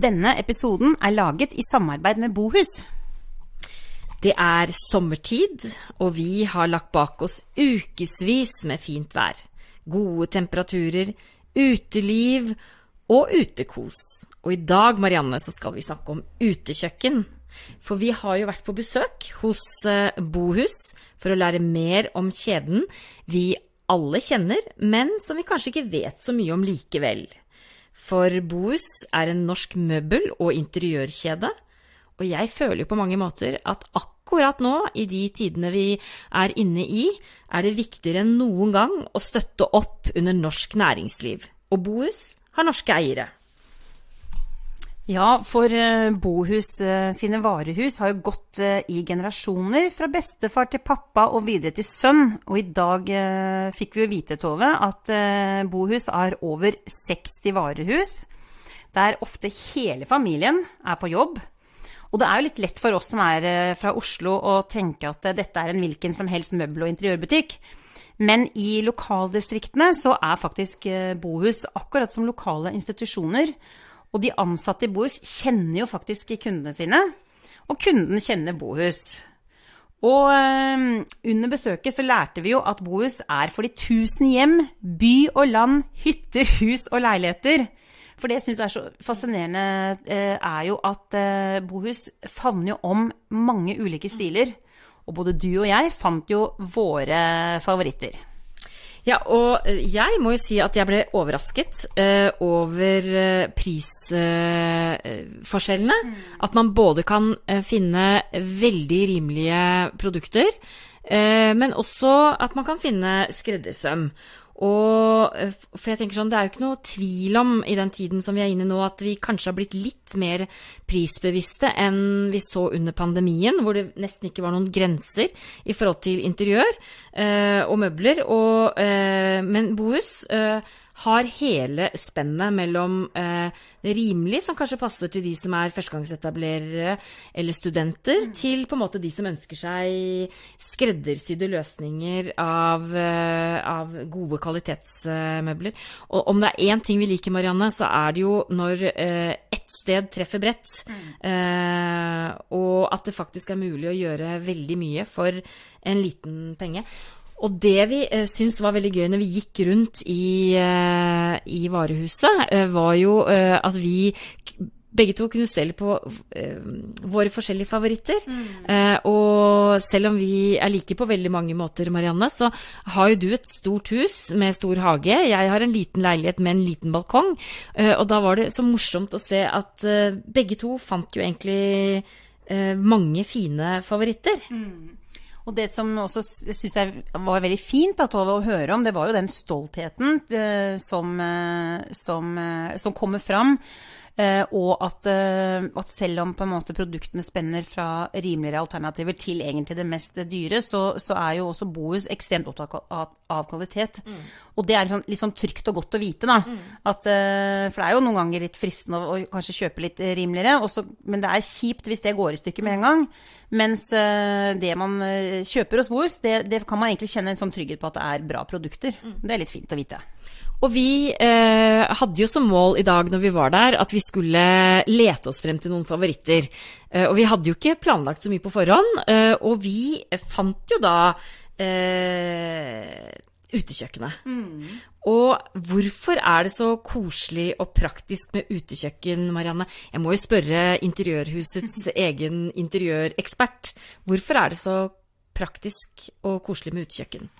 Denne episoden er laget i samarbeid med Bohus. Det er sommertid, og vi har lagt bak oss ukevis med fint vær. Gode temperaturer, uteliv og utekos. Og i dag, Marianne, så skal vi snakke om utekjøkken. For vi har jo vært på besøk hos eh, Bohus for å lære mer om kjeden vi alle kjenner, men som vi kanskje ikke vet så mye om likevel. For Bohus er en norsk møbel- og interiørkjede, og jeg føler jo på mange måter at akkurat nå, i de tidene vi er inne i, er det viktigere enn noen gang å støtte opp under norsk næringsliv. Og Bohus har norske eiere. Ja, for eh, Bohus eh, sine varehus har jo gått eh, i generasjoner, fra bestefar til pappa og videre til sønn. Og i dag fikk vi jo vite, Tove, at Bohus har over 60 varehus, der ofte hele familien er på jobb. Og det er jo litt lett for oss som er fra Oslo å tenke at dette er en hvilken som helst møbel- og interiørbutikk. Men i lokaldistriktene så er faktisk Bohus akkurat som lokale institusjoner. Og de ansatte i Bohus kjenner jo faktisk kundene sine, og kunden kjenner Bohus. Og øh, under besøket så lærte vi jo at Bohus er for de tusen hjem, by og land, hytter, hus og leiligheter. For det jeg syns er så fascinerende, øh, er jo at øh, Bohus favner jo om mange ulike stiler. Og både du og jeg fant jo våre favoritter. Ja, og eh, jeg må jo si at jeg ble overrasket uh, over uh, prisforskjellene. Uh, mm. At man både kan finne veldig rimelige produkter, men også at man kan finne skreddersøm. Og for jeg tenker sånn, Det er jo ikke noe tvil om i den tiden som vi er inne nå, at vi kanskje har blitt litt mer prisbevisste enn vi så under pandemien, hvor det nesten ikke var noen grenser i forhold til interiør eh, og møbler. Og, eh, men Bohus eh, har hele spennet mellom eh, rimelig, som kanskje passer til de som er førstegangsetablerere eller studenter, mm. til på en måte de som ønsker seg skreddersydde løsninger av, eh, av gode kvalitetsmøbler. Og om det er én ting vi liker, Marianne, så er det jo når eh, ett sted treffer bredt, mm. Eh, og at det faktisk er mulig å gjøre veldig mye for en liten penge. Og det vi eh, syntes var veldig gøy når vi gikk rundt i, eh, i varehuset, eh, var jo eh, at vi begge to kunne se litt på våre forskjellige favoritter. Mm. Og selv om vi er like på veldig mange måter, Marianne, så har jo du et stort hus med stor hage. Jeg har en liten leilighet med en liten balkong. Og da var det så morsomt å se at begge to fant jo egentlig mange fine favoritter. Mm. Og det som også syns jeg var veldig fint da, å høre om, det var jo den stoltheten uh, som, uh, som, uh, som, kommer fram. Og at, at, selv om på en måte produktene spenner fra rimeligere alternativer til egentlig det mest dyre, så, så er jo også Bohus ekstremt opptatt av, av kvalitet. Mm. Og det er litt sånn, litt sånn, trygt og godt å vite, da. Mm. At, for det er jo noen ganger litt fristende å, å kanskje kjøpe litt rimeligere, også, men det er kjipt hvis det går i stykker med en gang. Mens det man kjøper hos Bohus, det, det, kan man egentlig kjenne en sånn trygghet på at det er bra produkter. Mm. Det er litt fint å vite. Og vi eh, hadde jo som mål i dag når vi var der, at vi skulle lete oss frem til noen favoritter. Eh, og vi hadde jo ikke planlagt så mye på forhånd, eh, og vi fant jo da eh, utekjøkkenet. Mm. Og hvorfor er det så koselig og praktisk med utekjøkken, Marianne? Jeg må jo spørre Interiørhusets egen interiørekspert. Hvorfor er det så praktisk og koselig med utekjøkken?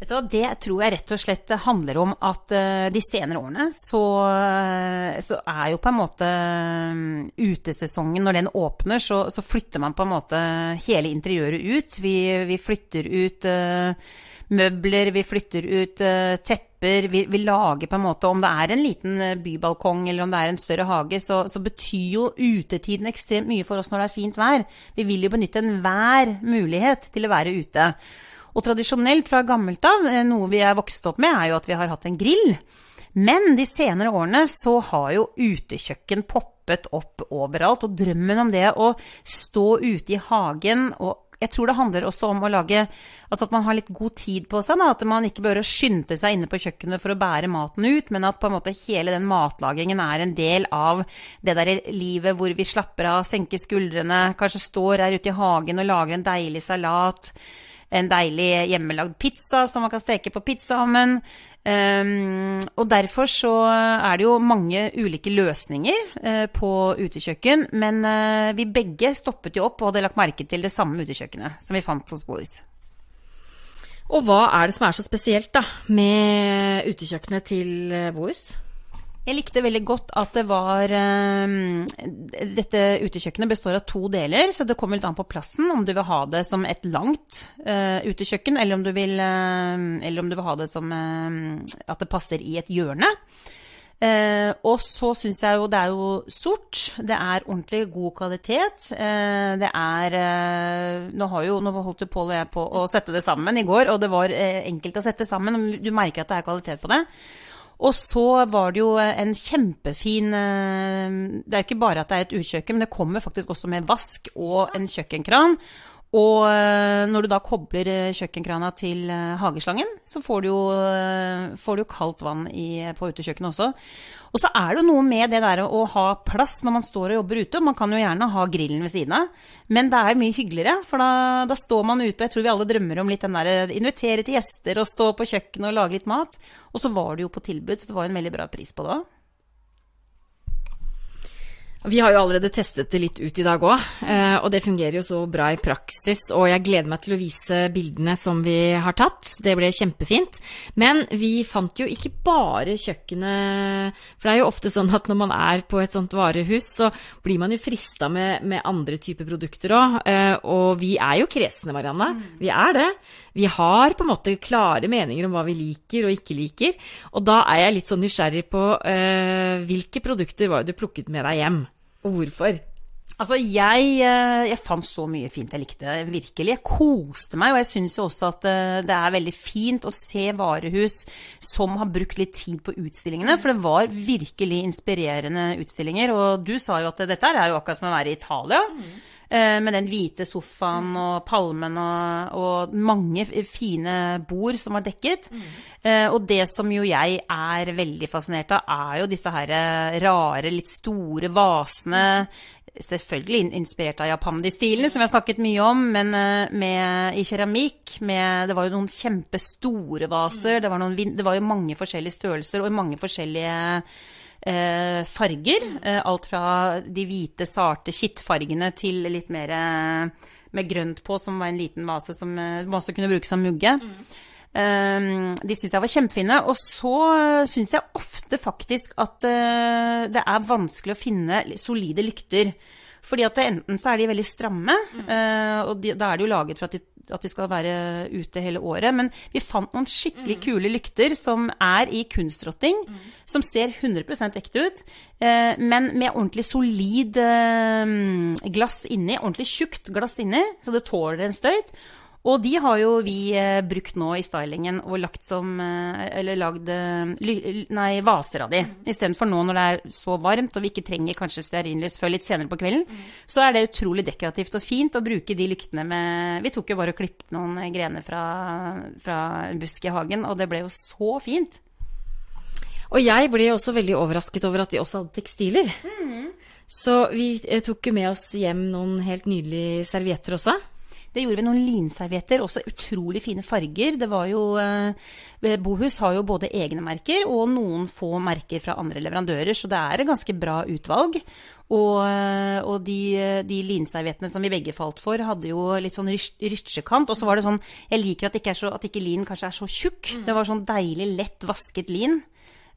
Det tror jeg rett og slett handler om at uh, de senere årene så, uh, så, er jo på en måte um, utesesongen Når den åpner, så, så, flytter man på en måte hele interiøret ut. Vi, vi flytter ut uh, møbler, vi flytter ut uh, tepper. Vi, vi, lager på en måte Om det er en liten bybalkong eller om det er en større hage, så, så, betyr jo utetiden ekstremt mye for oss når det er fint vær. Vi vil jo benytte enhver mulighet til å være ute. Og tradisjonelt fra gammelt av, eh, noe vi er vokst opp med, er jo at vi har hatt en grill. Men de senere årene så har jo utekjøkken poppet opp overalt. Og drømmen om det å stå ute i hagen og jeg tror det handler også om å lage Altså at man har litt god tid på seg. Da, at man ikke bør skynde seg inne på kjøkkenet for å bære maten ut, men at på en måte hele den matlagingen er en del av det der livet hvor vi slapper av, senker skuldrene, kanskje står her ute i hagen og lager en deilig salat en deilig hjemmelagd pizza som man kan steke på pizzaovnen. Um, og derfor så er det jo mange ulike løsninger uh, på utekjøkken, men uh, vi begge stoppet jo opp og hadde lagt merke til det samme utekjøkkenet som vi fant hos Boris. Og hva er det som er så spesielt da, med utekjøkkenet til Bohus? Boris? Jeg likte veldig godt at det var um, Dette utekjøkkenet består av to deler, så det kommer litt an på plassen om du vil ha det som et langt uh, utekjøkken, eller om, vil, uh, eller om du vil ha det som uh, at det passer i et hjørne. Uh, og så syns jeg jo det er jo sort. Det er ordentlig god kvalitet. Uh, det er uh, Nå har jo, nå holdt jo Pål og jeg på å sette det sammen i går, og det var enkelt å sette sammen. Du merker at det er kvalitet på det. Og så var det jo en kjempefin Det er ikke bare at det er et utkjøkken, men det kommer faktisk også med vask og en kjøkkenkran. Og når du da kobler kjøkkenkrana til hageslangen, så får du jo, får du kaldt vann i, på utekjøkkenet også. Og så er det jo noe med det der å ha plass når man står og jobber ute. Man kan jo gjerne ha grillen ved siden av, men det er mye hyggeligere. For da, da står man ute, og jeg tror vi alle drømmer om litt den der invitere til gjester og stå på kjøkkenet og lage litt mat. Og så var det jo på tilbud, så det var en veldig bra pris på det òg. Vi har jo allerede testet det litt ut i dag òg, og det fungerer jo så bra i praksis. Og jeg gleder meg til å vise bildene som vi har tatt. Det ble kjempefint. Men vi fant jo ikke bare kjøkkenet For det er jo ofte sånn at når man er på et sånt varehus, så blir man jo frista med, med, andre typer produkter òg. Og vi er jo kresne, Marianne. Vi er det. Vi har på en måte klare meninger om hva vi liker og ikke liker. Og da er jeg litt sånn nysgjerrig på uh, hvilke produkter var det du plukket med deg hjem, og hvorfor? Altså, jeg, jeg, fant så mye fint jeg likte, virkelig. Jeg koste meg, og jeg syns jo også at det er veldig fint å se varehus som har brukt litt tid på utstillingene, for det var virkelig inspirerende utstillinger. Og du sa jo at dette er jo akkurat som å være i Italia. Mm. Med den hvite sofaen og palmen og, og, mange fine bord som var dekket. Mm. Og det som jo jeg er veldig fascinert av, er jo disse her rare, litt store vasene selvfølgelig inspirert av japandi-stilene, som vi har snakket mye om, men med, i keramikk. Med, det var jo noen kjempestore vaser. Det var, noen, det var, jo mange forskjellige størrelser og mange forskjellige eh, farger. Eh, alt fra de hvite, sarte kittfargene til litt mer med grønt på, som var en liten vase som man også kunne bruke som mugge. Mm. De syns jeg var kjempefine. Og så syns jeg ofte faktisk at det er vanskelig å finne solide lykter. Fordi at enten så er de veldig stramme, mm. og de, da er de jo laget for at de, at de, skal være ute hele året. Men vi fant noen skikkelig mm. kule lykter som er i kunstrotting, mm. som ser 100% ekte ut, uh, men med ordentlig solid glass inni. Ordentlig tjukt glass inni, så det tåler en støyt. Og de har jo vi eh, brukt nå i stylingen og lagd som eh, Eller lagd eh, nei, vaser av de. Mm. Istedenfor nå når det er så varmt og vi ikke trenger kanskje stearinlys før litt senere på kvelden, mm. så er det utrolig dekorativt og fint å bruke de lyktene med Vi tok jo bare og klippet noen grener fra, fra en busk i hagen, og det ble jo så fint. Og jeg ble også veldig overrasket over at de også hadde tekstiler. Mm. Så vi tok jo med oss hjem noen helt nydelige servietter også. Det gjorde vi noen linservietter, også utrolig fine farger. Det var jo eh, Bohus har jo både egne merker og noen få merker fra andre leverandører, så det er et ganske bra utvalg. Og, eh, og de, de, linserviettene som vi begge falt for, hadde jo litt sånn rytsjekant. Og så var det sånn Jeg liker at ikke, så, at ikke lin kanskje er så tjukk. Mm. Det var sånn deilig lett vasket lin.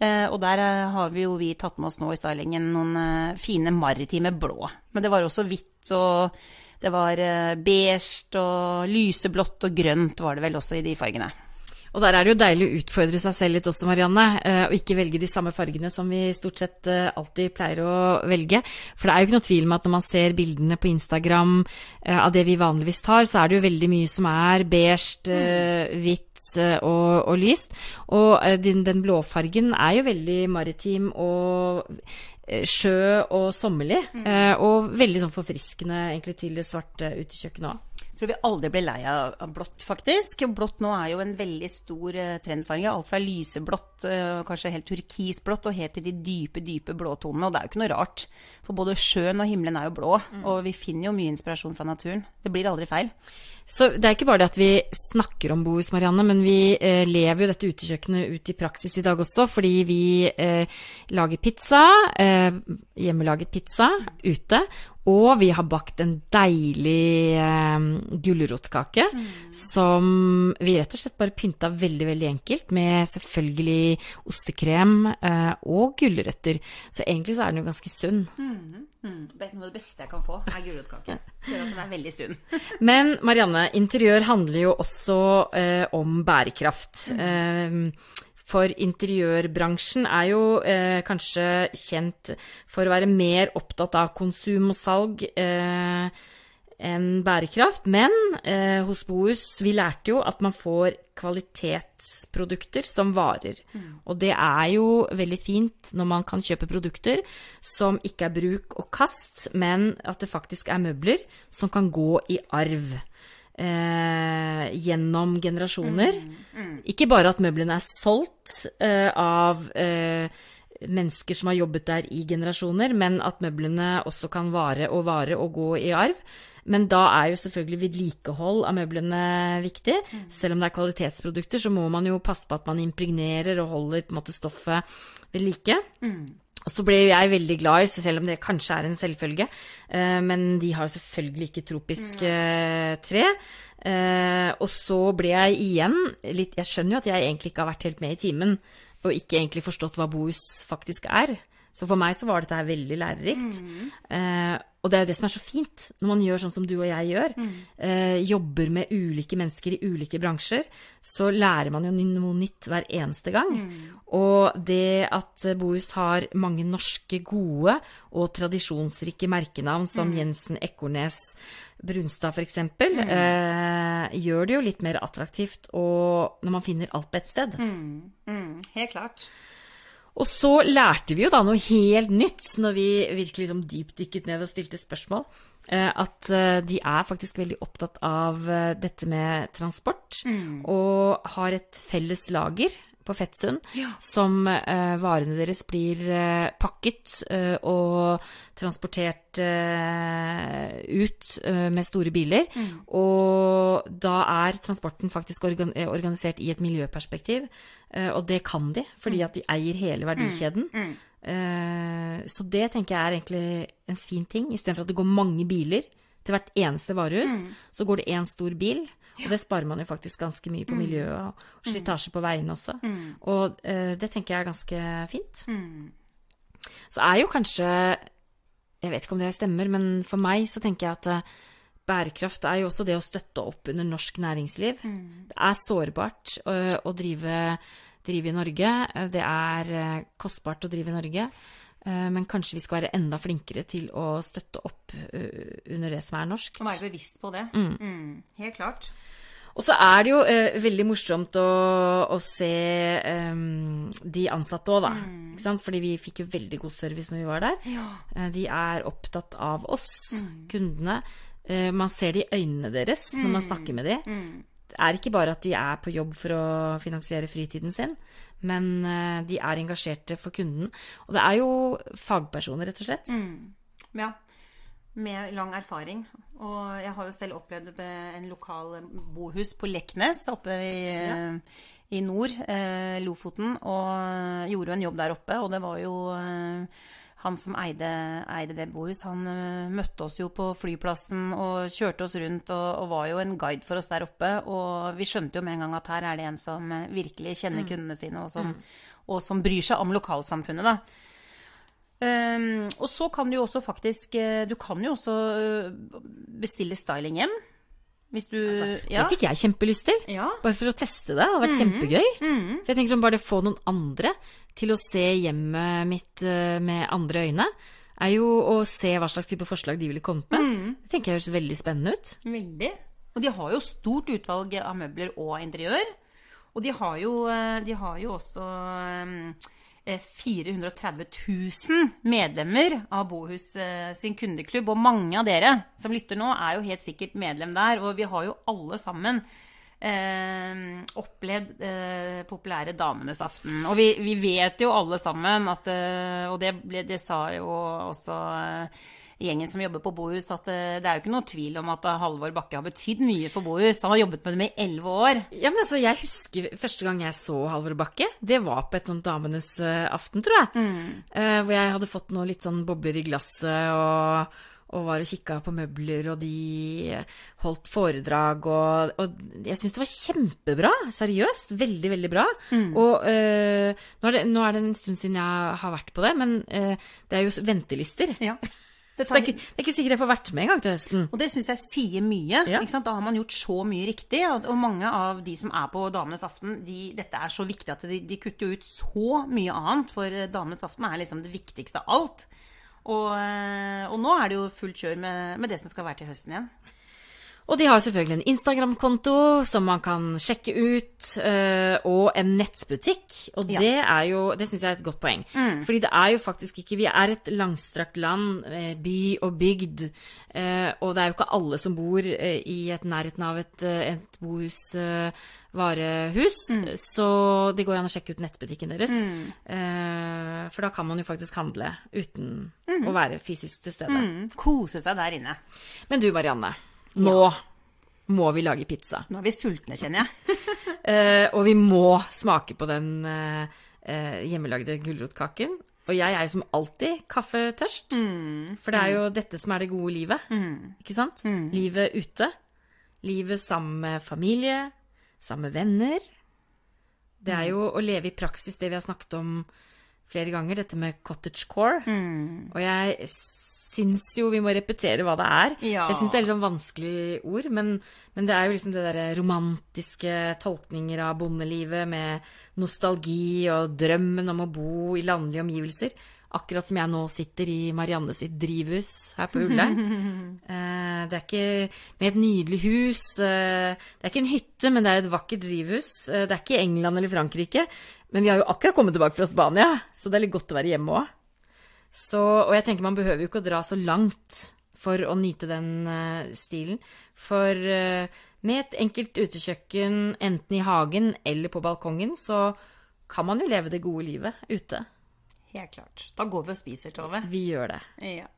Uh, og der uh, har vi jo vi tatt med oss nå i stylingen noen uh, fine maritime blå. Men det var også hvitt og det var eh, beige og lyseblått og grønt var det vel også i de fargene. Og der er det jo deilig å utfordre seg selv litt også, Marianne, eh, og ikke velge de samme fargene som vi stort sett eh, alltid pleier å velge. For det er jo ikke noe tvil om at når man ser bildene på Instagram av det vi vanligvis tar, så er det jo veldig mye som er beige, hvitt og, og lyst. Og den, den blåfargen er jo veldig maritim og sjø og sommerlig. Mm. Eh, og veldig sånn forfriskende egentlig til det svarte utekjøkkenet òg. Tror vi aldri blir lei av blått, faktisk. Blått nå er jo en veldig stor eh, trendfarge. Alt fra lyseblått, eh, kanskje helt turkisblått, og helt til de dype, dype blåtonene. Og det er jo ikke noe rart, for både sjøen og himmelen er jo blå. Og vi finner jo mye inspirasjon fra naturen. Det blir aldri feil. Så det er ikke bare det at vi snakker om Bohus, Marianne, men vi eh, lever jo dette utekjøkkenet ut i praksis i dag også, fordi vi eh, lager pizza, eh, hjemmelaget pizza ute, og vi har bakt en deilig eh, gulrotkake som vi rett og slett bare pynta veldig, veldig enkelt med selvfølgelig ostekrem eh, og gulrøtter. Så egentlig så er den jo ganske sunn. Mm. Det er noe av det beste jeg kan få, er gulrotkake. Ser at den er veldig sunn. Men Marianne, interiør handler jo også eh, om bærekraft. Eh, for interiørbransjen er jo eh, kanskje kjent for å være mer opptatt av konsum og salg eh, enn bærekraft. Men eh, hos Bohus, vi lærte jo at man får kvalitetsprodukter som varer. Og det er jo veldig fint når man kan kjøpe produkter som ikke er bruk og kast, men at det faktisk er møbler som kan gå i arv. Eh, gjennom generasjoner. Ikke bare at møblene er solgt eh, av eh, mennesker som har jobbet der i generasjoner, men at møblene også kan vare og vare og gå i arv. Men da er jo selvfølgelig vedlikehold av møblene viktig. Selv om det er kvalitetsprodukter, så må man jo passe på at man impregnerer og holder på en måte stoffet ved like. Og så ble jeg veldig glad i, selv om det kanskje er en selvfølge, eh, men de har jo selvfølgelig ikke tropisk eh, tre. Eh, og så ble jeg igjen litt Jeg skjønner jo at jeg egentlig ikke har vært helt med i timen, og ikke egentlig forstått hva Bohus faktisk er. Så for meg så var dette her veldig lærerikt. Eh, og det er jo det som er så fint, når man gjør sånn som du og jeg gjør. Eh, jobber med ulike mennesker i ulike bransjer, så lærer man jo noe nytt hver eneste gang. Og det at Bohus har mange norske gode og tradisjonsrike merkenavn, som Jensen, Ekornes, Brunstad f.eks., eh, gjør det jo litt mer attraktivt og når man finner alt på ett sted. Mm, helt klart. Og så lærte vi jo da noe helt nytt når vi virkelig liksom dypdykket ned og stilte spørsmål. eh, At eh, de er faktisk veldig opptatt av eh, dette med transport. Og har et felles lager på Fettsund som eh, varene deres blir eh, pakket eh, og transportert eh, ut eh, med store biler. Og da er transporten faktisk organ organisert i et miljøperspektiv. Og det kan de, fordi at de eier hele verdikjeden. Eh, så det tenker jeg er egentlig en fin ting. Istedenfor at det går mange biler til hvert eneste varehus, så går det én stor bil. Og det sparer man jo faktisk ganske mye på miljøet og og slitasje på veiene også. Og uh, det tenker jeg er ganske fint. Så er jo kanskje Jeg vet ikke om det stemmer, men for meg så tenker jeg at uh, bærekraft er jo også det å støtte opp under norsk næringsliv. Det er sårbart å, å drive, drive i Norge. Det er eh, kostbart å drive i Norge. Eh, Men kanskje vi skal være enda flinkere til å støtte opp eh, under det som er norsk. Å være bevisst på det. Mm, helt klart. Og så er det jo eh, veldig morsomt å, å se eh, de ansatte òg, da. Ikke sant? Fordi vi fikk jo veldig god service når vi var der. Eh, de er opptatt av oss, kundene. Eh, man ser det i øynene deres når man snakker med dem. Det er ikke bare at de er på jobb for å finansiere fritiden sin, men eh, de er engasjerte for kunden. Og det er jo fagpersoner, rett og slett. Ja. Med lang erfaring. Og jeg har jo selv opplevd en lokal bohus på Leknes oppe i, i nord, eh, Lofoten, og gjorde jo en jobb der oppe. Og det var jo eh, han som eide, eide det bohus, han eh, møtte oss jo på flyplassen og kjørte oss rundt og, og var jo en guide for oss der oppe. Og vi skjønte jo med en gang at her er det en som eh, virkelig kjenner kundene sine, og som, og som bryr seg om lokalsamfunnet, da. Ehm, og så kan du jo også faktisk eh, Du kan jo også eh, bestille styling hjem. Hvis du ja. Det fikk jeg kjempelyst til. Ja. Bare for å teste det. Det hadde vært kjempegøy. For jeg tenker sånn, Bare det å få noen andre til å se hjemmet mitt eh, med andre øyne, er jo å se hva slags type forslag de ville kommet med. Det tenker jeg høres veldig spennende ut. Veldig. Og de har jo stort utvalg av møbler og interiør. Og de har jo, de har jo også eh, eh, 430 000 medlemmer av Bohus eh, sin kundeklubb. Og mange av dere som lytter nå, er jo helt sikkert medlem der. Og vi har jo alle sammen eh, opplevd eh, populære Damenes aften. Og vi, vi vet jo alle sammen at eh, Og det, det sa jo også eh, gjengen som jobber på Bohus, at eh, det er jo ikke noe tvil om at eh, Halvor Bakke har betydd mye for Bohus. Han har jobbet med dem i elleve år. Ja, men altså, Jeg husker første gang jeg så Halvor Bakke. Det var på et sånt Damenes eh, aften, tror jeg. Eh, hvor jeg hadde fått noe litt sånn bobler i glasset og, og var og kikka på møbler, og de holdt foredrag. Og, og jeg syns det var kjempebra. Seriøst. Veldig, veldig bra. Og øh, nå, er det, nå er det en stund siden jeg har vært på det, men øh, det er jo ventelister. Ja. Så det er, ikke, det er ikke sikkert jeg får vært med en gang til høsten. Og det syns jeg sier mye. Ja. Da har man gjort så mye riktig. Og, og mange av de som er på Damenes aften, de, dette er så viktig at de, de kutter jo ut så mye annet. For eh, Damenes aften er liksom det viktigste av alt. Og, eh, og nå er det jo fullt kjør med, med det som skal være til høsten igjen. Og de har selvfølgelig en Instagram-konto som man kan sjekke ut, eh, og en nettbutikk. Og Ja. det er jo Det syns jeg er et godt poeng. Fordi det er jo faktisk ikke Vi er et langstrakt land, eh, by og bygd, eh, og det er jo ikke alle som bor i et nærheten av et, et bohus. varehus. varehus, så det går an å sjekke ut nettbutikken deres. Eh, for da kan man jo faktisk handle uten å være fysisk til stede. Mm, kose seg der inne. Men du Marianne, nå må vi lage pizza. Nå er vi sultne, kjenner jeg. uh, og vi må smake på den uh, uh, hjemmelagde gulrotkaken. Og jeg er jo som alltid kaffetørst. For det er jo dette som er det gode livet. Ikke sant? Livet ute. Livet sammen med familie, sammen med venner. Det er jo å leve i praksis det vi har snakket om flere ganger, dette med cottage core. Og jeg syns jo vi må repetere hva det er. Ja. Jeg syns det er sånn vanskelig ord, men, men det er jo liksom det derre romantiske tolkninger av bondelivet med nostalgi og drømmen om å bo i landlige omgivelser. Akkurat som jeg nå sitter i Marianne sitt drivhus her på Ullern. Eh, det er ikke med et nydelig hus. eh, Det er ikke en hytte, men det er et vakkert drivhus. Eh, Det er ikke i England eller Frankrike. Men vi har jo akkurat kommet tilbake fra Spania, så det er litt godt å være hjemme òg. Så, og jeg tenker man behøver jo ikke å dra så langt for å nyte den uh, stilen. For uh, med et enkelt utekjøkken, enten i hagen eller på balkongen, så kan man jo leve det gode livet ute. Helt klart. Da går vi og spiser, Tove. Vi gjør det. Ja.